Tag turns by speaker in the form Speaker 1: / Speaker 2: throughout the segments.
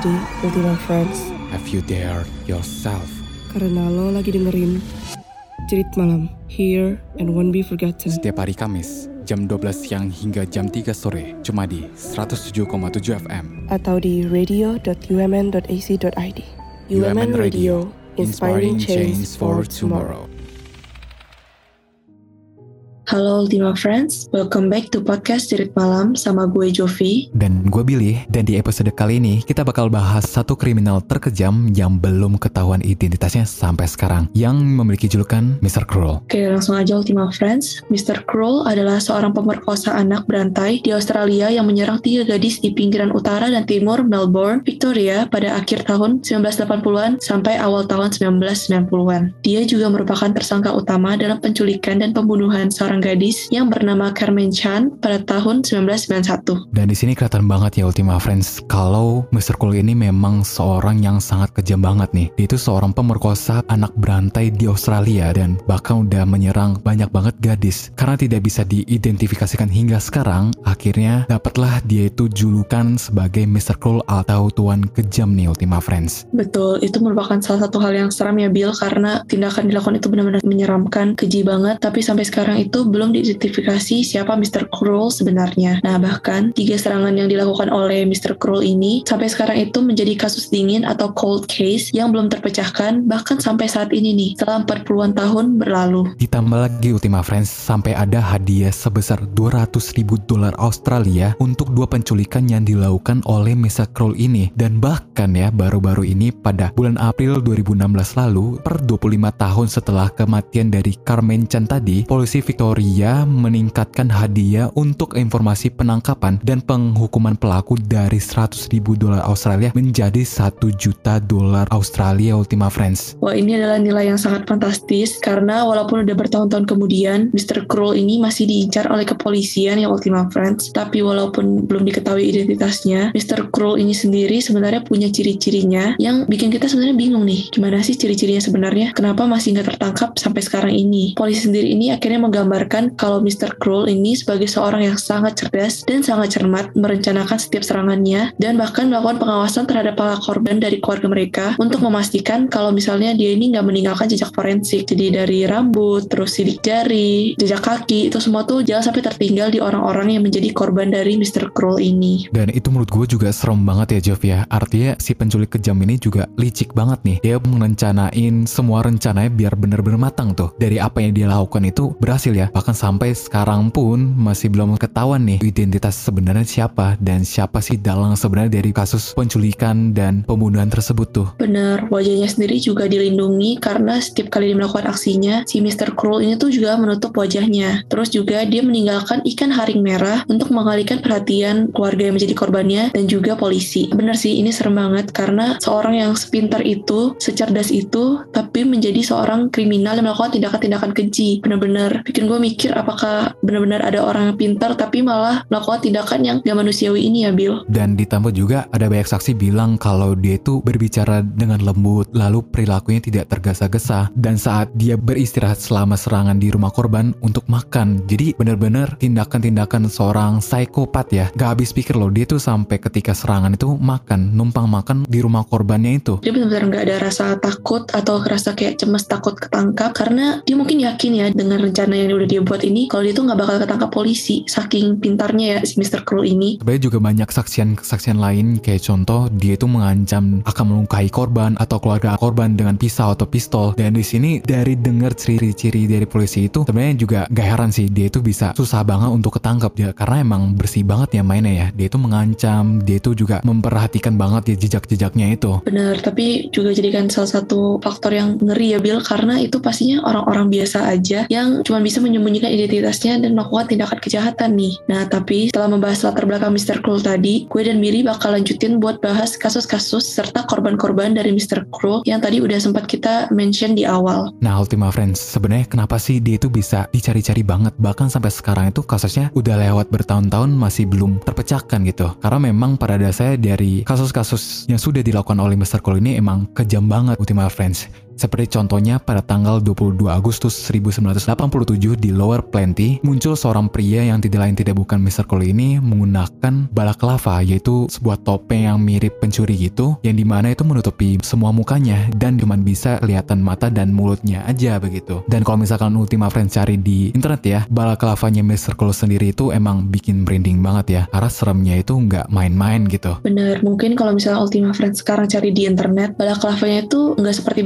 Speaker 1: Ready, Ultima Friends?
Speaker 2: Have you dared yourself?
Speaker 1: Karena lo lagi dengerin Cerit Malam, Here and Won't Be Forgotten.
Speaker 2: Setiap hari Kamis, jam 12 siang hingga jam 3 sore, cuma di 107,7 FM.
Speaker 1: Atau di radio.umn.ac.id. UMN Radio, inspiring change for tomorrow. Halo Ultima Friends, welcome back to podcast Cerit Malam sama gue Jovi.
Speaker 2: Dan gue Billy, dan di episode kali ini kita bakal bahas satu kriminal terkejam yang belum ketahuan identitasnya sampai sekarang, yang memiliki julukan Mr. Cruel.
Speaker 1: Oke, langsung aja Ultima Friends. Mr. Cruel adalah seorang pemerkosa anak berantai di Australia yang menyerang tiga gadis di pinggiran utara dan timur Melbourne, Victoria pada akhir tahun 1980-an sampai awal tahun 1990-an. Dia juga merupakan tersangka utama dalam penculikan dan pembunuhan seorang gadis yang bernama Carmen Chan pada tahun 1991.
Speaker 2: Dan di sini kelihatan banget ya Ultima Friends kalau Mr. Cool ini memang seorang yang sangat kejam banget nih. Dia itu seorang pemerkosa anak berantai di Australia dan bahkan udah menyerang banyak banget gadis. Karena tidak bisa diidentifikasikan hingga sekarang, akhirnya dapatlah dia itu julukan sebagai Mr. Cool atau Tuan Kejam nih Ultima Friends.
Speaker 1: Betul, itu merupakan salah satu hal yang seram ya Bill karena tindakan dilakukan itu benar-benar menyeramkan, keji banget, tapi sampai sekarang itu belum diidentifikasi siapa Mr. Cruel sebenarnya. Nah, bahkan tiga serangan yang dilakukan oleh Mr. Cruel ini sampai sekarang itu menjadi kasus dingin atau cold case yang belum terpecahkan bahkan sampai saat ini nih, setelah 40-an tahun berlalu.
Speaker 2: Ditambah lagi Ultima Friends, sampai ada hadiah sebesar 200 ribu dolar Australia untuk dua penculikan yang dilakukan oleh Mr. Cruel ini. Dan bahkan ya, baru-baru ini pada bulan April 2016 lalu, per 25 tahun setelah kematian dari Carmen Chan tadi, polisi Victoria Korea meningkatkan hadiah untuk informasi penangkapan dan penghukuman pelaku dari 100 ribu dolar Australia menjadi 1 juta dolar Australia Ultima Friends.
Speaker 1: Wah ini adalah nilai yang sangat fantastis karena walaupun udah bertahun-tahun kemudian Mr. Cruel ini masih diincar oleh kepolisian ya Ultima Friends tapi walaupun belum diketahui identitasnya Mr. Cruel ini sendiri sebenarnya punya ciri-cirinya yang bikin kita sebenarnya bingung nih gimana sih ciri-cirinya sebenarnya kenapa masih nggak tertangkap sampai sekarang ini polisi sendiri ini akhirnya menggambarkan menggambarkan kalau Mr. Cruel ini sebagai seorang yang sangat cerdas dan sangat cermat merencanakan setiap serangannya dan bahkan melakukan pengawasan terhadap para korban dari keluarga mereka untuk memastikan kalau misalnya dia ini nggak meninggalkan jejak forensik. Jadi dari rambut, terus sidik jari, jejak kaki, itu semua tuh jangan sampai tertinggal di orang-orang yang menjadi korban dari Mr. Cruel ini.
Speaker 2: Dan itu menurut gue juga serem banget ya Jov ya. Artinya si penculik kejam ini juga licik banget nih. Dia merencanain semua rencananya biar bener-bener matang tuh. Dari apa yang dia lakukan itu berhasil ya bahkan sampai sekarang pun masih belum ketahuan nih identitas sebenarnya siapa dan siapa sih dalang sebenarnya dari kasus penculikan dan pembunuhan tersebut tuh.
Speaker 1: Bener, wajahnya sendiri juga dilindungi karena setiap kali dia melakukan aksinya, si Mr. Cruel ini tuh juga menutup wajahnya. Terus juga dia meninggalkan ikan haring merah untuk mengalihkan perhatian keluarga yang menjadi korbannya dan juga polisi. Bener sih, ini serem banget karena seorang yang sepintar itu, secerdas itu, tapi menjadi seorang kriminal yang melakukan tindakan-tindakan keji. Bener-bener bikin gue mikir apakah benar-benar ada orang yang pintar tapi malah melakukan tindakan yang gak manusiawi ini ya Bill.
Speaker 2: Dan ditambah juga ada banyak saksi bilang kalau dia itu berbicara dengan lembut lalu perilakunya tidak tergesa-gesa dan saat dia beristirahat selama serangan di rumah korban untuk makan. Jadi benar-benar tindakan-tindakan seorang psikopat ya. Gak habis pikir loh dia tuh sampai ketika serangan itu makan, numpang makan di rumah korbannya itu.
Speaker 1: Dia benar-benar gak ada rasa takut atau rasa kayak cemas takut ketangkap karena dia mungkin yakin ya dengan rencana yang udah dia dia buat ini kalau dia tuh nggak bakal ketangkap polisi saking pintarnya ya si Mr. Cruel ini.
Speaker 2: Sebenarnya juga banyak kesaksian-kesaksian lain kayak contoh dia itu mengancam akan melukai korban atau keluarga korban dengan pisau atau pistol. Dan di sini dari dengar ciri-ciri dari polisi itu sebenarnya juga gak heran sih dia itu bisa susah banget untuk ketangkap ya karena emang bersih banget ya mainnya ya. Dia itu mengancam dia itu juga memperhatikan banget ya jejak-jejaknya itu.
Speaker 1: Bener tapi juga jadikan salah satu faktor yang ngeri ya Bill karena itu pastinya orang-orang biasa aja yang cuma bisa menyembunyikan menyembunyikan identitasnya dan melakukan tindakan kejahatan nih. Nah, tapi setelah membahas latar belakang Mr. Cruel tadi, gue dan Miri bakal lanjutin buat bahas kasus-kasus serta korban-korban dari Mr. Cruel yang tadi udah sempat kita mention di awal.
Speaker 2: Nah, Ultima Friends, sebenarnya kenapa sih dia itu bisa dicari-cari banget? Bahkan sampai sekarang itu kasusnya udah lewat bertahun-tahun masih belum terpecahkan gitu. Karena memang pada dasarnya dari kasus-kasus yang sudah dilakukan oleh Mr. Cruel ini emang kejam banget Ultima Friends. Seperti contohnya pada tanggal 22 Agustus 1987 di Lower Plenty, muncul seorang pria yang tidak lain tidak bukan Mr. Cole ini menggunakan balaklava, yaitu sebuah topeng yang mirip pencuri gitu, yang di mana itu menutupi semua mukanya dan cuma bisa kelihatan mata dan mulutnya aja begitu. Dan kalau misalkan Ultima Friends cari di internet ya, balaklavanya Mr. Cole sendiri itu emang bikin merinding banget ya, karena seremnya itu nggak main-main gitu.
Speaker 1: Bener, mungkin kalau misalnya Ultima Friends sekarang cari di internet, balaklavanya itu nggak seperti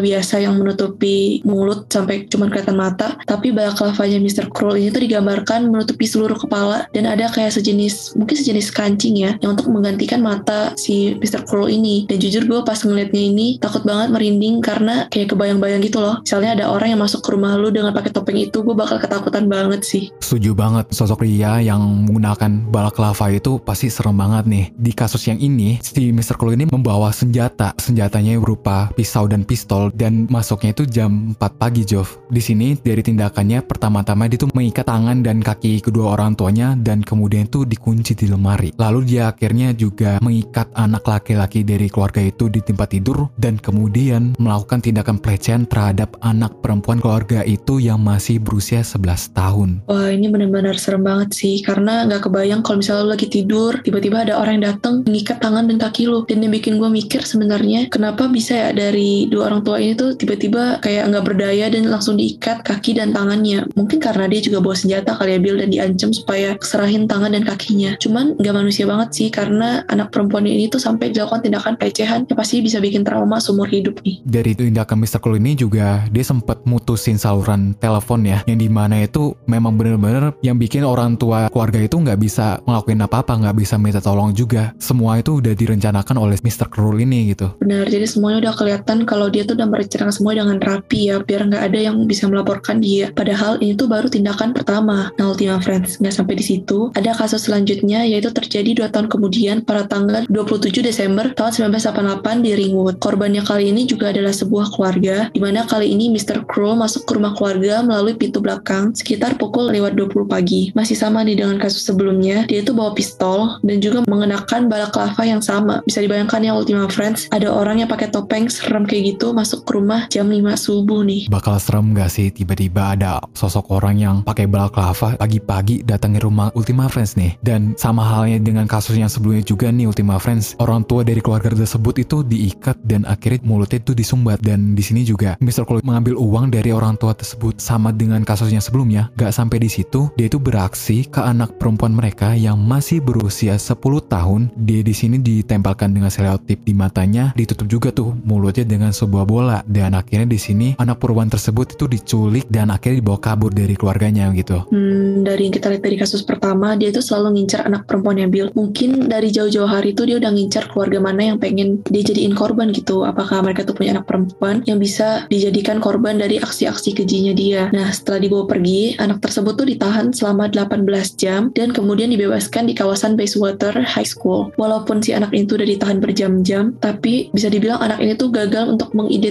Speaker 1: biasa yang menutupi mulut sampai cuma kelihatan mata, tapi balaklavanya Mr. Cruel ini tuh digambarkan menutupi seluruh kepala dan ada kayak sejenis, mungkin sejenis kancing ya, yang untuk menggantikan mata si Mr. Cruel ini. Dan jujur gue pas ngeliatnya ini takut banget merinding karena kayak kebayang-bayang gitu loh. Misalnya ada orang yang masuk ke rumah lu dengan pakai topeng itu, gue bakal ketakutan banget sih.
Speaker 2: Setuju banget, sosok pria yang menggunakan balaklava itu pasti serem banget nih. Di kasus yang ini, si Mr. Cruel ini membawa senjata. Senjatanya berupa pisau dan pistol dan masuknya itu jam 4 pagi, Jov. Di sini dari tindakannya pertama-tama dia tuh mengikat tangan dan kaki kedua orang tuanya dan kemudian itu dikunci di lemari. Lalu dia akhirnya juga mengikat anak laki-laki dari keluarga itu di tempat tidur dan kemudian melakukan tindakan pelecehan terhadap anak perempuan keluarga itu yang masih berusia 11 tahun.
Speaker 1: Wah ini benar-benar serem banget sih karena nggak kebayang kalau misalnya lu lagi tidur tiba-tiba ada orang yang datang mengikat tangan dan kaki lu dan yang bikin gue mikir sebenarnya kenapa bisa ya dari dua orang tua ini tuh tiba-tiba kayak nggak berdaya dan langsung diikat kaki dan tangannya mungkin karena dia juga bawa senjata kali ya Bill dan diancam supaya serahin tangan dan kakinya cuman nggak manusia banget sih karena anak perempuan ini tuh sampai dilakukan tindakan pelecehan ya pasti bisa bikin trauma seumur hidup nih
Speaker 2: Dari tindakan Mr. Cole ini juga dia sempat mutusin saluran telepon ya yang di mana itu memang bener-bener yang bikin orang tua keluarga itu nggak bisa ngelakuin apa-apa nggak bisa minta tolong juga semua itu udah direncanakan oleh Mr. Cruel ini gitu
Speaker 1: Benar, jadi semuanya udah kelihatan kalau dia tuh udah merencanakan semua dengan rapi ya, biar nggak ada yang bisa melaporkan dia. Padahal ini tuh baru tindakan pertama. Nah, Ultima Friends, nggak sampai di situ, ada kasus selanjutnya yaitu terjadi dua tahun kemudian pada tanggal 27 Desember tahun 1988 di Ringwood. Korbannya kali ini juga adalah sebuah keluarga, di mana kali ini Mr. Crow masuk ke rumah keluarga melalui pintu belakang sekitar pukul lewat 20 pagi. Masih sama nih dengan kasus sebelumnya, dia itu bawa pistol dan juga mengenakan balaklava yang sama. Bisa dibayangkan ya Ultima Friends, ada orang yang pakai topeng serem kayak gitu masuk ke rumah jam 5 subuh nih.
Speaker 2: bakal serem gak sih tiba-tiba ada sosok orang yang pakai balaklava pagi-pagi datangi rumah Ultima Friends nih dan sama halnya dengan kasus yang sebelumnya juga nih Ultima Friends orang tua dari keluarga tersebut itu diikat dan akhirnya mulutnya itu disumbat dan di sini juga Mr. Cole mengambil uang dari orang tua tersebut sama dengan kasusnya sebelumnya gak sampai di situ dia itu beraksi ke anak perempuan mereka yang masih berusia 10 tahun dia di sini ditempelkan dengan selotip di matanya ditutup juga tuh mulutnya dengan sebuah bola dan akhirnya di sini anak perempuan tersebut itu diculik dan akhirnya dibawa kabur dari keluarganya gitu
Speaker 1: Hmm, dari yang kita lihat dari kasus pertama, dia tuh selalu ngincar anak perempuannya Bill. Mungkin dari jauh-jauh hari itu dia udah ngincar keluarga mana yang pengen dia jadiin korban gitu. Apakah mereka tuh punya anak perempuan yang bisa dijadikan korban dari aksi-aksi kejinya dia. Nah, setelah dibawa pergi, anak tersebut tuh ditahan selama 18 jam dan kemudian dibebaskan di kawasan Bayswater High School. Walaupun si anak itu udah ditahan berjam-jam, tapi bisa dibilang anak ini tuh gagal untuk mengidentifikasi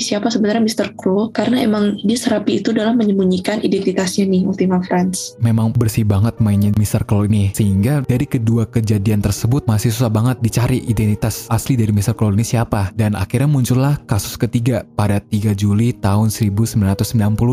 Speaker 1: siapa sebenarnya Mr. Crow karena emang dia serapi itu dalam menyembunyikan identitasnya nih Ultima Friends.
Speaker 2: memang bersih banget mainnya Mr. Claw ini sehingga dari kedua kejadian tersebut masih susah banget dicari identitas asli dari Mr. Claw ini siapa dan akhirnya muncullah kasus ketiga pada 3 Juli tahun 1990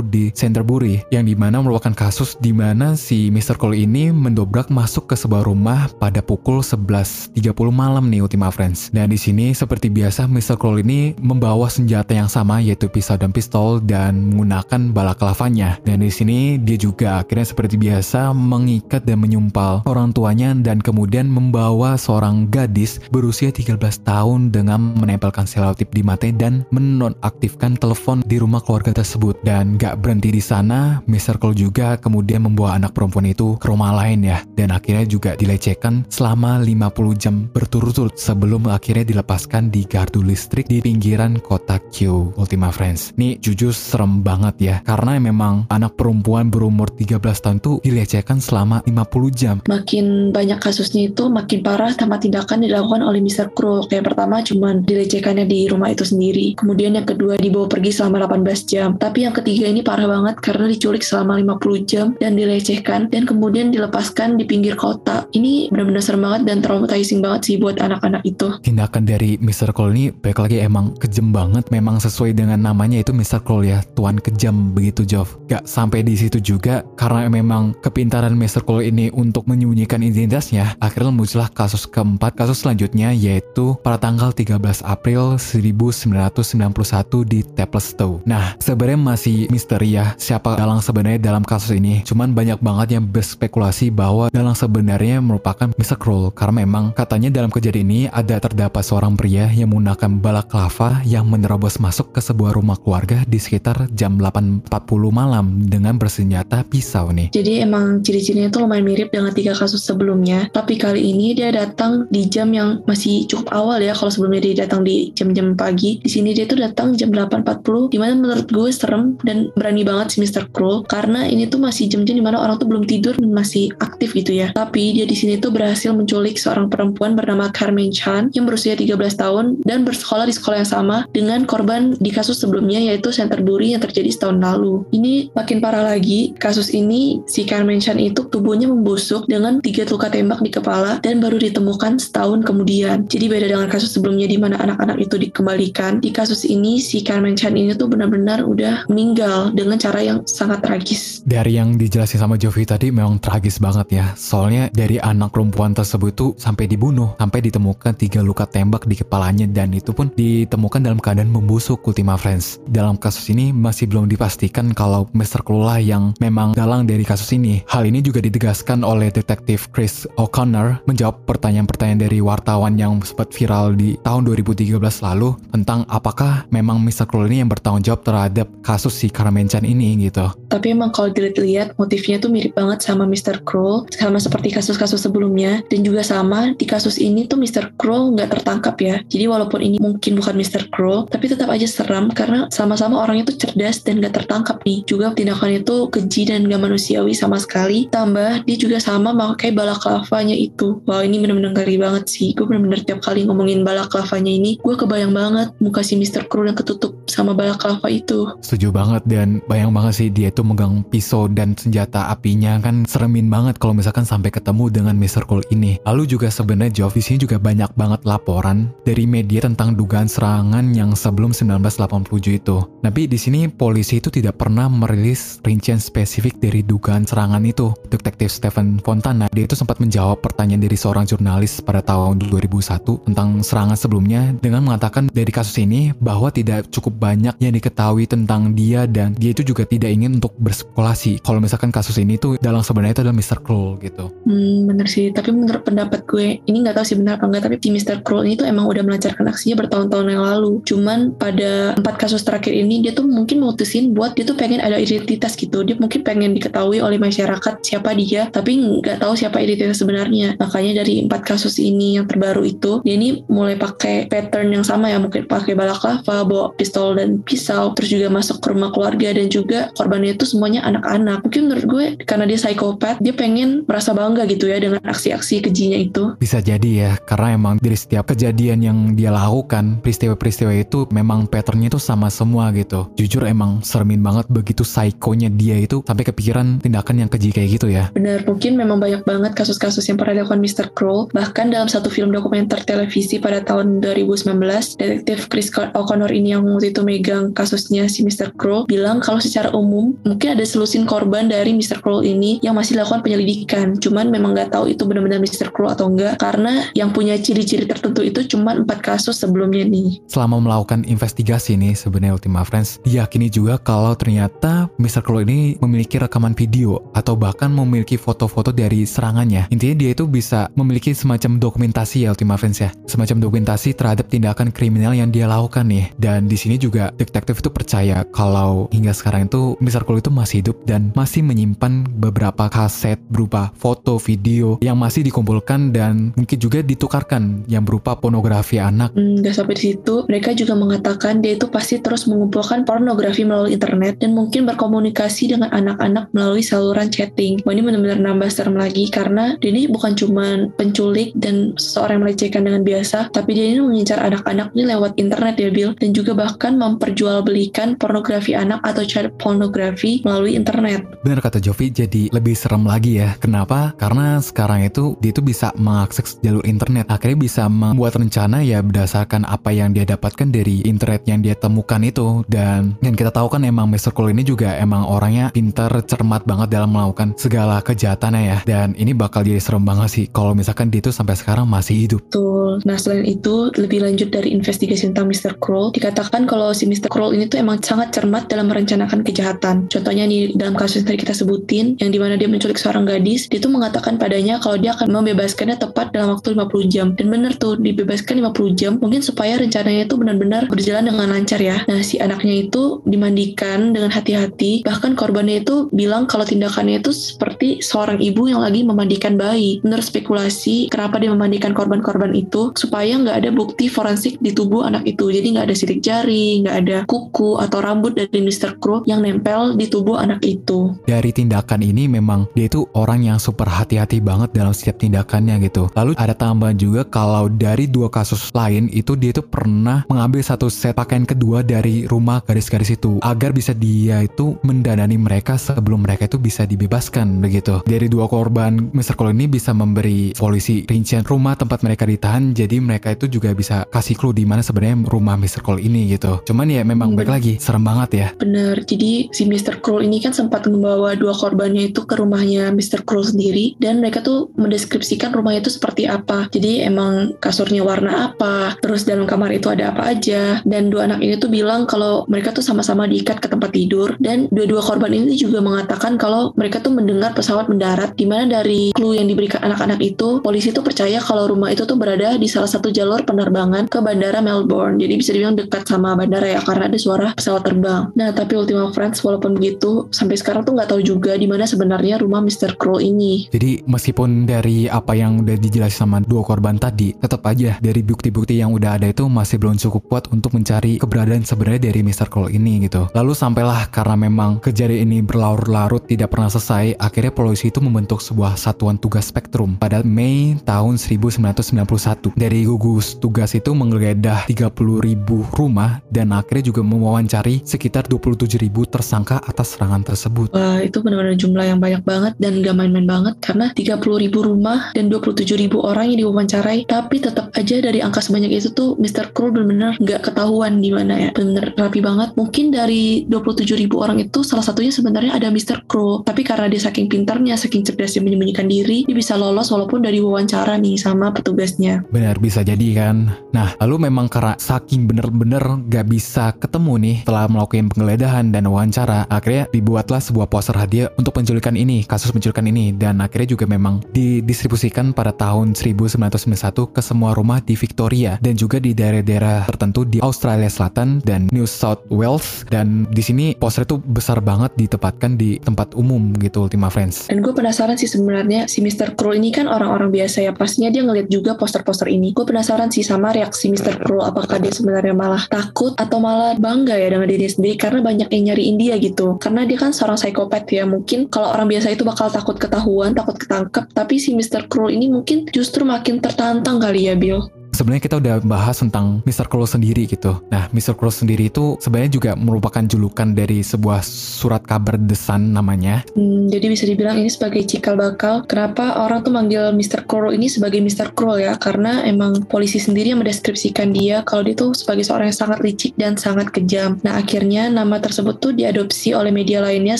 Speaker 2: di Canterbury yang di mana merupakan kasus di mana si Mr. Claw ini mendobrak masuk ke sebuah rumah pada pukul 11.30 malam nih Ultima Friends dan di sini seperti biasa Mr. Claw ini membawa senjata yang sama yaitu pisau dan pistol dan menggunakan balaklavanya dan di sini dia juga akhirnya seperti biasa mengikat dan menyumpal orang tuanya dan kemudian membawa seorang gadis berusia 13 tahun dengan menempelkan selotip di mata dan menonaktifkan telepon di rumah keluarga tersebut dan gak berhenti di sana Mr. Cole juga kemudian membawa anak perempuan itu ke rumah lain ya dan akhirnya juga dilecehkan selama 50 jam berturut-turut sebelum akhirnya dilepaskan di gardu listrik di pinggiran kota Kyo Ultima Friends ini jujur serem banget ya karena memang anak perempuan berumur 13 tahun tuh dilecehkan selama 50 jam
Speaker 1: Makin banyak kasusnya itu makin parah sama tindakan dilakukan oleh Mr. Crow. Kayak pertama cuman dilecehkannya di rumah itu sendiri. Kemudian yang kedua dibawa pergi selama 18 jam. Tapi yang ketiga ini parah banget karena diculik selama 50 jam dan dilecehkan dan kemudian dilepaskan di pinggir kota. Ini benar-benar serem banget dan traumatizing banget sih buat anak-anak itu.
Speaker 2: tindakan dari Mr. Cole ini baik lagi emang kejem banget memang sesuai dengan namanya itu Mr. Kroll ya, tuan kejam begitu Jov. Gak sampai di situ juga karena memang kepintaran Mr. Kroll ini untuk menyembunyikan identitasnya, akhirnya muncullah kasus keempat, kasus selanjutnya yaitu pada tanggal 13 April 1991 di Staplestow. Nah, sebenarnya masih misteri ya siapa dalang sebenarnya dalam kasus ini. Cuman banyak banget yang berspekulasi bahwa dalang sebenarnya merupakan Mr. Kroll karena memang katanya dalam kejadian ini ada terdapat seorang pria yang menggunakan balaklava yang menerobos masuk ke sebuah rumah keluarga di sekitar jam 8.40 malam dengan bersenjata pisau nih.
Speaker 1: Jadi emang ciri-cirinya tuh lumayan mirip dengan tiga kasus sebelumnya, tapi kali ini dia datang di jam yang masih cukup awal ya kalau sebelumnya dia datang di jam-jam pagi. Di sini dia tuh datang jam 8.40 di mana menurut gue serem dan berani banget si Mr. Kroll karena ini tuh masih jam-jam di mana orang tuh belum tidur dan masih aktif gitu ya. Tapi dia di sini tuh berhasil menculik seorang perempuan bernama Carmen Chan yang berusia 13 tahun dan bersekolah di sekolah yang sama dengan korban di kasus sebelumnya yaitu Centerbury yang terjadi setahun lalu. Ini makin parah lagi, kasus ini si Carmen Chan itu tubuhnya membusuk dengan tiga luka tembak di kepala dan baru ditemukan setahun kemudian. Jadi beda dengan kasus sebelumnya di mana anak-anak itu dikembalikan. Di kasus ini si Carmen Chan ini tuh benar-benar udah meninggal dengan cara yang sangat tragis.
Speaker 2: Dari yang dijelasin sama Jovi tadi memang tragis banget ya. Soalnya dari anak perempuan tersebut tuh sampai dibunuh, sampai ditemukan tiga luka tembak di kepalanya dan itu pun ditemukan dalam keadaan membusuk Ultima Friends. Dalam kasus ini masih belum dipastikan kalau Mr. Klula yang memang dalang dari kasus ini. Hal ini juga ditegaskan oleh detektif Chris O'Connor menjawab pertanyaan-pertanyaan dari wartawan yang sempat viral di tahun 2013 lalu tentang apakah memang Mr. Klula ini yang bertanggung jawab terhadap kasus si Carmen Chan ini gitu.
Speaker 1: Tapi emang kalau dilihat motifnya tuh mirip banget sama Mr. Kroll, sama seperti kasus-kasus sebelumnya, dan juga sama di kasus ini tuh Mr. Kroll nggak tertangkap ya. Jadi walaupun ini mungkin bukan Mr. Kroll, tapi tetap aja seram karena sama-sama orangnya tuh cerdas dan nggak tertangkap nih. Juga tindakannya tuh keji dan nggak manusiawi sama sekali. Tambah dia juga sama pakai balaklavanya itu. Wow ini bener-bener ngeri banget sih. Gue bener-bener tiap kali ngomongin balaklavanya ini, gue kebayang banget muka si Mr. Kroll yang ketutup sama balaklava itu.
Speaker 2: Setuju banget dan bayang banget sih dia tuh megang pisau dan senjata apinya kan seremin banget kalau misalkan sampai ketemu dengan Mr. Cole ini. Lalu juga sebenarnya Joe di juga banyak banget laporan dari media tentang dugaan serangan yang sebelum 1987 itu. Tapi di sini polisi itu tidak pernah merilis rincian spesifik dari dugaan serangan itu. Detektif Stephen Fontana dia itu sempat menjawab pertanyaan dari seorang jurnalis pada tahun 2001 tentang serangan sebelumnya dengan mengatakan dari kasus ini bahwa tidak cukup banyak yang diketahui tentang dia dan dia itu juga tidak ingin untuk berspekulasi kalau misalkan kasus ini tuh dalam sebenarnya itu adalah Mr. Kroll gitu.
Speaker 1: Hmm, bener sih. Tapi menurut pendapat gue, ini nggak tahu sih benar apa enggak, tapi si Mr. Kroll ini tuh emang udah melancarkan aksinya bertahun-tahun yang lalu. Cuman pada empat kasus terakhir ini, dia tuh mungkin mutusin buat dia tuh pengen ada identitas gitu. Dia mungkin pengen diketahui oleh masyarakat siapa dia, tapi nggak tahu siapa identitas sebenarnya. Makanya dari empat kasus ini yang terbaru itu, dia ini mulai pakai pattern yang sama ya, mungkin pakai balaklava, bawa pistol dan pisau, terus juga masuk ke rumah keluarga dan juga korbannya itu semuanya anak-anak. Mungkin menurut gue karena dia psikopat, dia pengen merasa bangga gitu ya dengan aksi-aksi kejinya itu.
Speaker 2: Bisa jadi ya, karena emang dari setiap kejadian yang dia lakukan, peristiwa-peristiwa itu memang patternnya itu sama semua gitu. Jujur emang seremin banget begitu psikonya dia itu sampai kepikiran tindakan yang keji kayak gitu ya.
Speaker 1: Bener, mungkin memang banyak banget kasus-kasus yang pernah dilakukan Mr. Kroll. Bahkan dalam satu film dokumenter televisi pada tahun 2019, detektif Chris O'Connor ini yang waktu itu megang kasusnya si Mr. Kroll bilang kalau secara umum mungkin ada selusin korban dari Mr. Kroll ini yang masih lakukan penyelidikan. Cuman memang nggak tahu itu benar-benar Mr. Kroll atau enggak karena yang punya ciri-ciri tertentu itu cuma empat kasus sebelumnya nih.
Speaker 2: Selama melakukan investigasi nih sebenarnya Ultima Friends diyakini juga kalau ternyata Mr. Kroll ini memiliki rekaman video atau bahkan memiliki foto-foto dari serangannya. Intinya dia itu bisa memiliki semacam dokumentasi ya Ultima Friends ya. Semacam dokumentasi terhadap tindakan kriminal yang dia lakukan nih. Dan di sini juga detektif itu percaya kalau hingga sekarang itu Mr. Kroll itu masih hidup dan masih menyimpan beberapa kaset berupa foto, video yang masih dikumpulkan dan mungkin juga ditukarkan yang berupa pornografi anak.
Speaker 1: Hmm, gak sampai di situ, mereka juga mengatakan dia itu pasti terus mengumpulkan pornografi melalui internet dan mungkin berkomunikasi dengan anak-anak melalui saluran chatting. Wah ini benar-benar nambah serem lagi karena dia ini bukan cuma penculik dan seseorang yang melecehkan dengan biasa, tapi dia ini mengincar anak-anak ini lewat internet ya Bill dan juga bahkan memperjualbelikan pornografi anak atau child pornografi melalui internet.
Speaker 2: Benar kata Jovi, jadi lebih serem lagi ya. Kenapa? Karena sekarang itu dia itu bisa mengakses jalur internet. Akhirnya bisa membuat rencana ya berdasarkan apa yang dia dapatkan kan dari internet yang dia temukan itu dan dan kita tahu kan emang Mr. Cole ini juga emang orangnya pintar cermat banget dalam melakukan segala kejahatannya ya dan ini bakal jadi serem banget sih kalau misalkan dia itu sampai sekarang masih hidup.
Speaker 1: Betul. Nah selain itu lebih lanjut dari investigasi tentang Mr. Kroll dikatakan kalau si Mr. Kroll ini tuh emang sangat cermat dalam merencanakan kejahatan. Contohnya nih dalam kasus yang tadi kita sebutin yang di mana dia menculik seorang gadis dia tuh mengatakan padanya kalau dia akan membebaskannya tepat dalam waktu 50 jam dan bener tuh dibebaskan 50 jam mungkin supaya rencananya itu benar-benar berjalan dengan lancar ya. Nah si anaknya itu dimandikan dengan hati-hati bahkan korbannya itu bilang kalau tindakannya itu seperti seorang ibu yang lagi memandikan bayi. Menurut spekulasi kenapa dia memandikan korban-korban itu supaya nggak ada bukti forensik di tubuh anak itu. Jadi nggak ada sidik jari, nggak ada kuku atau rambut dari Mr. Crow yang nempel di tubuh anak itu.
Speaker 2: Dari tindakan ini memang dia itu orang yang super hati-hati banget dalam setiap tindakannya gitu. Lalu ada tambahan juga kalau dari dua kasus lain itu dia itu pernah mengambil satu set pakaian kedua dari rumah garis-garis itu agar bisa dia itu mendanani mereka sebelum mereka itu bisa dibebaskan begitu. Dari dua korban Mr. Cole ini bisa memberi polisi rincian rumah tempat mereka ditahan jadi mereka itu juga bisa kasih clue di mana sebenarnya rumah Mr. Cole ini gitu. Cuman ya memang hmm. baik lagi serem banget ya.
Speaker 1: Bener. Jadi si Mr. Cole ini kan sempat membawa dua korbannya itu ke rumahnya Mr. Cole sendiri dan mereka tuh mendeskripsikan rumahnya itu seperti apa. Jadi emang kasurnya warna apa, terus dalam kamar itu ada apa aja dan dua anak ini tuh bilang kalau mereka tuh sama-sama diikat ke tempat tidur dan dua-dua korban ini juga mengatakan kalau mereka tuh mendengar pesawat mendarat di mana dari clue yang diberikan anak-anak itu polisi tuh percaya kalau rumah itu tuh berada di salah satu jalur penerbangan ke bandara Melbourne. Jadi bisa dibilang dekat sama bandara ya karena ada suara pesawat terbang. Nah, tapi Ultima Friends walaupun begitu sampai sekarang tuh nggak tahu juga di mana sebenarnya rumah Mr. Kroll ini.
Speaker 2: Jadi meskipun dari apa yang udah dijelasin sama dua korban tadi, tetap aja dari bukti-bukti yang udah ada itu masih belum cukup kuat untuk mencari keberadaan sebenarnya dari Mr. Kroll ini gitu. Lalu sampailah karena memang kejadian ini berlarut-larut tidak pernah selesai, akhirnya polisi itu membentuk sebuah satuan tugas spektrum pada Mei tahun 1991. Dari gugus tugas itu menggeledah 30 ribu rumah dan akhirnya juga mewawancari sekitar 27 ribu tersangka atas serangan tersebut.
Speaker 1: Wah, itu benar-benar jumlah yang banyak banget dan gak main-main banget karena 30 ribu rumah dan 27 ribu orang yang diwawancarai, tapi tetap aja dari angka sebanyak itu tuh Mr. Krull benar-benar gak ketahuan di mana ya. Bener rapi banget. Mungkin dari 27 ribu orang itu salah satunya sebenarnya ada Mr. Krull, tapi karena dia saking pintarnya, saking cerdasnya menyembunyikan diri, dia bisa lolos walaupun dari wawancara nih sama petugasnya.
Speaker 2: Benar bisa jadi kan. Nah, lalu memang karena saking bener-bener gak bisa ketemu nih setelah melakukan penggeledahan dan wawancara, akhirnya dibuatlah sebuah poster hadiah untuk penculikan ini, kasus penculikan ini, dan akhirnya juga memang didistribusikan pada tahun 1991 ke semua rumah di Victoria dan juga di daerah-daerah tertentu di Australia Selatan dan New South Wales dan di sini poster itu besar banget ditempatkan di tempat umum gitu Ultima Friends.
Speaker 1: Dan gue penasaran sih sebenarnya si Mr. Krull ini kan orang-orang biasa ya pastinya dia ngeliat juga poster-poster ini. Gue penasaran sih sama reaksi Mr. Krull apakah dia sebenarnya malah takut atau malah bangga ya dengan dirinya sendiri karena banyak yang nyariin dia gitu. Karena dia kan seorang psikopat ya mungkin kalau orang biasa itu bakal takut ketahuan, takut ketangkep, tapi si Mr. Krull ini mungkin justru makin tertantang kali ya Bill
Speaker 2: sebenarnya kita udah bahas tentang Mr. Crow sendiri gitu. Nah, Mr. Crow sendiri itu sebenarnya juga merupakan julukan dari sebuah surat kabar The Sun namanya.
Speaker 1: Hmm, jadi bisa dibilang ini sebagai cikal bakal kenapa orang tuh manggil Mr. Crow ini sebagai Mr. Crow ya, karena emang polisi sendiri yang mendeskripsikan dia kalau dia tuh sebagai seorang yang sangat licik dan sangat kejam. Nah, akhirnya nama tersebut tuh diadopsi oleh media lainnya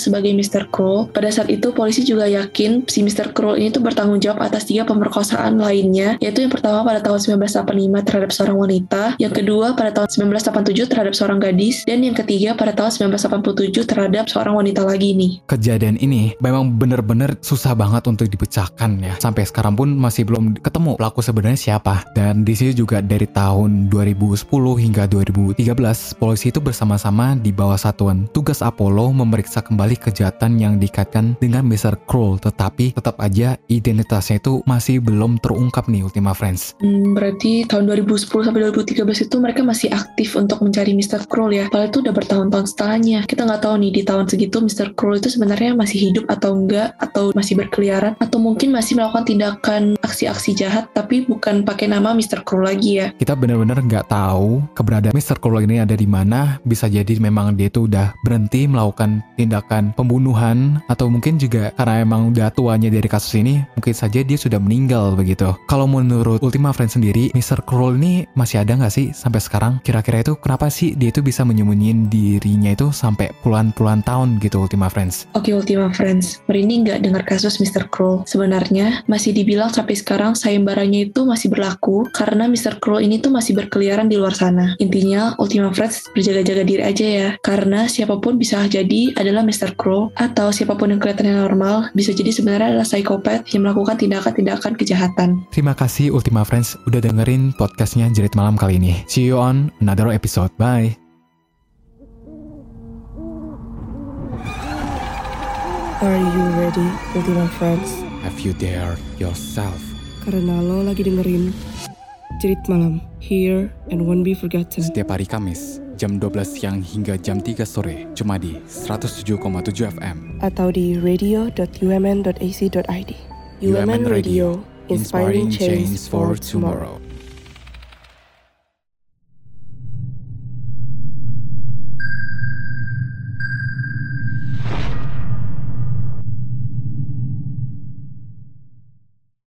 Speaker 1: sebagai Mr. Crow. Pada saat itu polisi juga yakin si Mr. Crow ini tuh bertanggung jawab atas tiga pemerkosaan lainnya, yaitu yang pertama pada tahun 19 1985 terhadap seorang wanita, yang kedua pada tahun 1987 terhadap seorang gadis, dan yang ketiga pada tahun 1987 terhadap seorang wanita lagi nih.
Speaker 2: Kejadian ini memang benar-benar susah banget untuk dipecahkan ya. Sampai sekarang pun masih belum ketemu pelaku sebenarnya siapa. Dan di sini juga dari tahun 2010 hingga 2013, polisi itu bersama-sama di bawah satuan tugas Apollo memeriksa kembali kejahatan yang dikaitkan dengan Mr. Kroll, tetapi tetap aja identitasnya itu masih belum terungkap nih Ultima Friends.
Speaker 1: Hmm, berarti tahun 2010 sampai 2013 itu mereka masih aktif untuk mencari Mr. Kroll ya. Padahal itu udah bertahun-tahun setelahnya. Kita nggak tahu nih di tahun segitu Mr. Kroll itu sebenarnya masih hidup atau enggak, atau masih berkeliaran, atau mungkin masih melakukan tindakan aksi-aksi jahat tapi bukan pakai nama Mr. Kroll lagi ya.
Speaker 2: Kita benar-benar nggak tahu keberadaan Mr. Kroll ini ada di mana. Bisa jadi memang dia itu udah berhenti melakukan tindakan pembunuhan atau mungkin juga karena emang udah tuanya dari kasus ini, mungkin saja dia sudah meninggal begitu. Kalau menurut Ultima Friends sendiri, Mr. Mr. Cruel ini masih ada nggak sih sampai sekarang? Kira-kira itu kenapa sih dia itu bisa menyembunyiin dirinya itu sampai puluhan-puluhan tahun gitu Ultima Friends?
Speaker 1: Oke Ultima Friends, Merini nggak dengar kasus Mr. Cruel. Sebenarnya masih dibilang sampai sekarang sayembaranya itu masih berlaku karena Mr. Cruel ini tuh masih berkeliaran di luar sana. Intinya Ultima Friends berjaga-jaga diri aja ya, karena siapa pun bisa jadi adalah Mr. Cruel atau siapa pun yang kelihatannya normal bisa jadi sebenarnya adalah psikopat yang melakukan tindakan-tindakan kejahatan.
Speaker 2: Terima kasih Ultima Friends udah dengerin podcastnya Jerit Malam kali ini. See you on another episode. Bye.
Speaker 3: Are you ready, Ultima Friends?
Speaker 2: Have you dared yourself?
Speaker 3: Karena lo lagi dengerin Jerit Malam, Here and Won't Be Forgotten.
Speaker 2: Setiap hari Kamis, jam 12 siang hingga jam 3 sore, cuma di 107,7 FM.
Speaker 3: Atau di radio.umn.ac.id. UMN Radio, inspiring change for tomorrow.